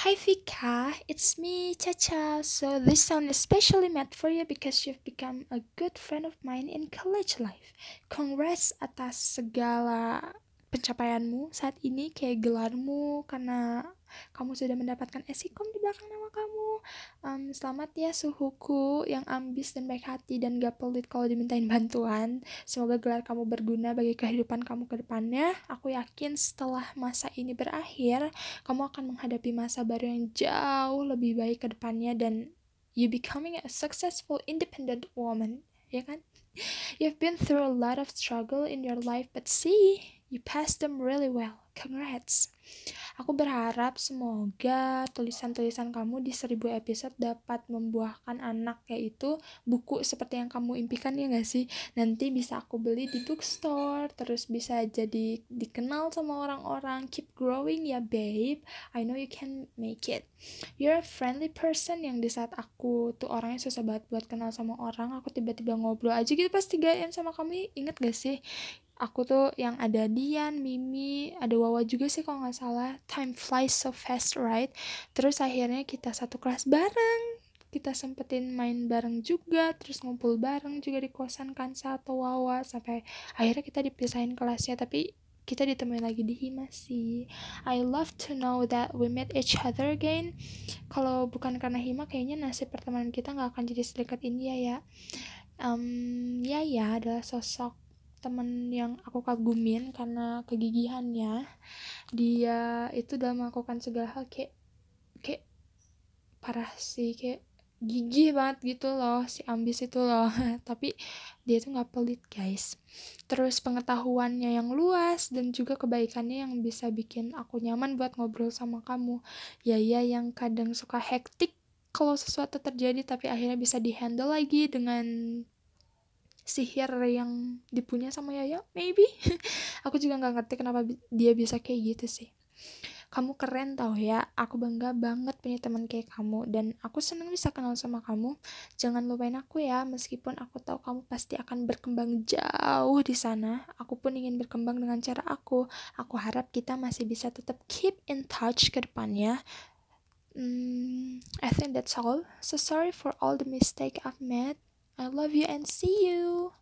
Hi Vika, it's me Caca. So this song is specially made for you because you've become a good friend of mine in college life. Congrats atas segala pencapaianmu saat ini kayak gelarmu karena kamu sudah mendapatkan esikom di belakang nama kamu. Um, selamat ya suhuku yang ambis dan baik hati dan gak pelit kalau dimintain bantuan. Semoga gelar kamu berguna bagi kehidupan kamu ke depannya. Aku yakin setelah masa ini berakhir kamu akan menghadapi masa baru yang jauh lebih baik ke depannya dan you becoming a successful independent woman ya kan? You've been through a lot of struggle in your life but see You passed them really well. Congrats. Aku berharap semoga tulisan-tulisan kamu di seribu episode dapat membuahkan anak yaitu buku seperti yang kamu impikan ya gak sih? Nanti bisa aku beli di bookstore, terus bisa jadi dikenal sama orang-orang. Keep growing ya babe. I know you can make it. You're a friendly person yang di saat aku tuh orangnya susah banget buat kenal sama orang, aku tiba-tiba ngobrol aja gitu pasti gak sama kamu. Ingat gak sih? Aku tuh yang ada Dian, Mimi, ada Wawa juga sih kalau nggak salah. Time flies so fast, right? Terus akhirnya kita satu kelas bareng. Kita sempetin main bareng juga, terus ngumpul bareng juga di kosan Kansa atau Wawa sampai akhirnya kita dipisahin kelasnya, tapi kita ditemuin lagi di Hima sih. I love to know that we met each other again. Kalau bukan karena Hima, kayaknya nasib pertemanan kita nggak akan jadi sedekat ini ya ya. Um, ya ya adalah sosok temen yang aku kagumin karena kegigihannya dia itu dalam melakukan segala hal kayak kayak parah sih kayak gigih banget gitu loh si ambis itu loh. Tapi dia tuh nggak pelit guys. Terus pengetahuannya yang luas dan juga kebaikannya yang bisa bikin aku nyaman buat ngobrol sama kamu. Ya ya yang kadang suka hektik kalau sesuatu terjadi tapi akhirnya bisa dihandle lagi dengan sihir yang dipunya sama Yaya? Maybe. Aku juga nggak ngerti kenapa dia bisa kayak gitu sih. Kamu keren tau ya. Aku bangga banget punya teman kayak kamu. Dan aku seneng bisa kenal sama kamu. Jangan lupain aku ya. Meskipun aku tahu kamu pasti akan berkembang jauh di sana. Aku pun ingin berkembang dengan cara aku. Aku harap kita masih bisa tetap keep in touch ke depannya. Hmm, I think that's all. So sorry for all the mistake I've made I love you and see you.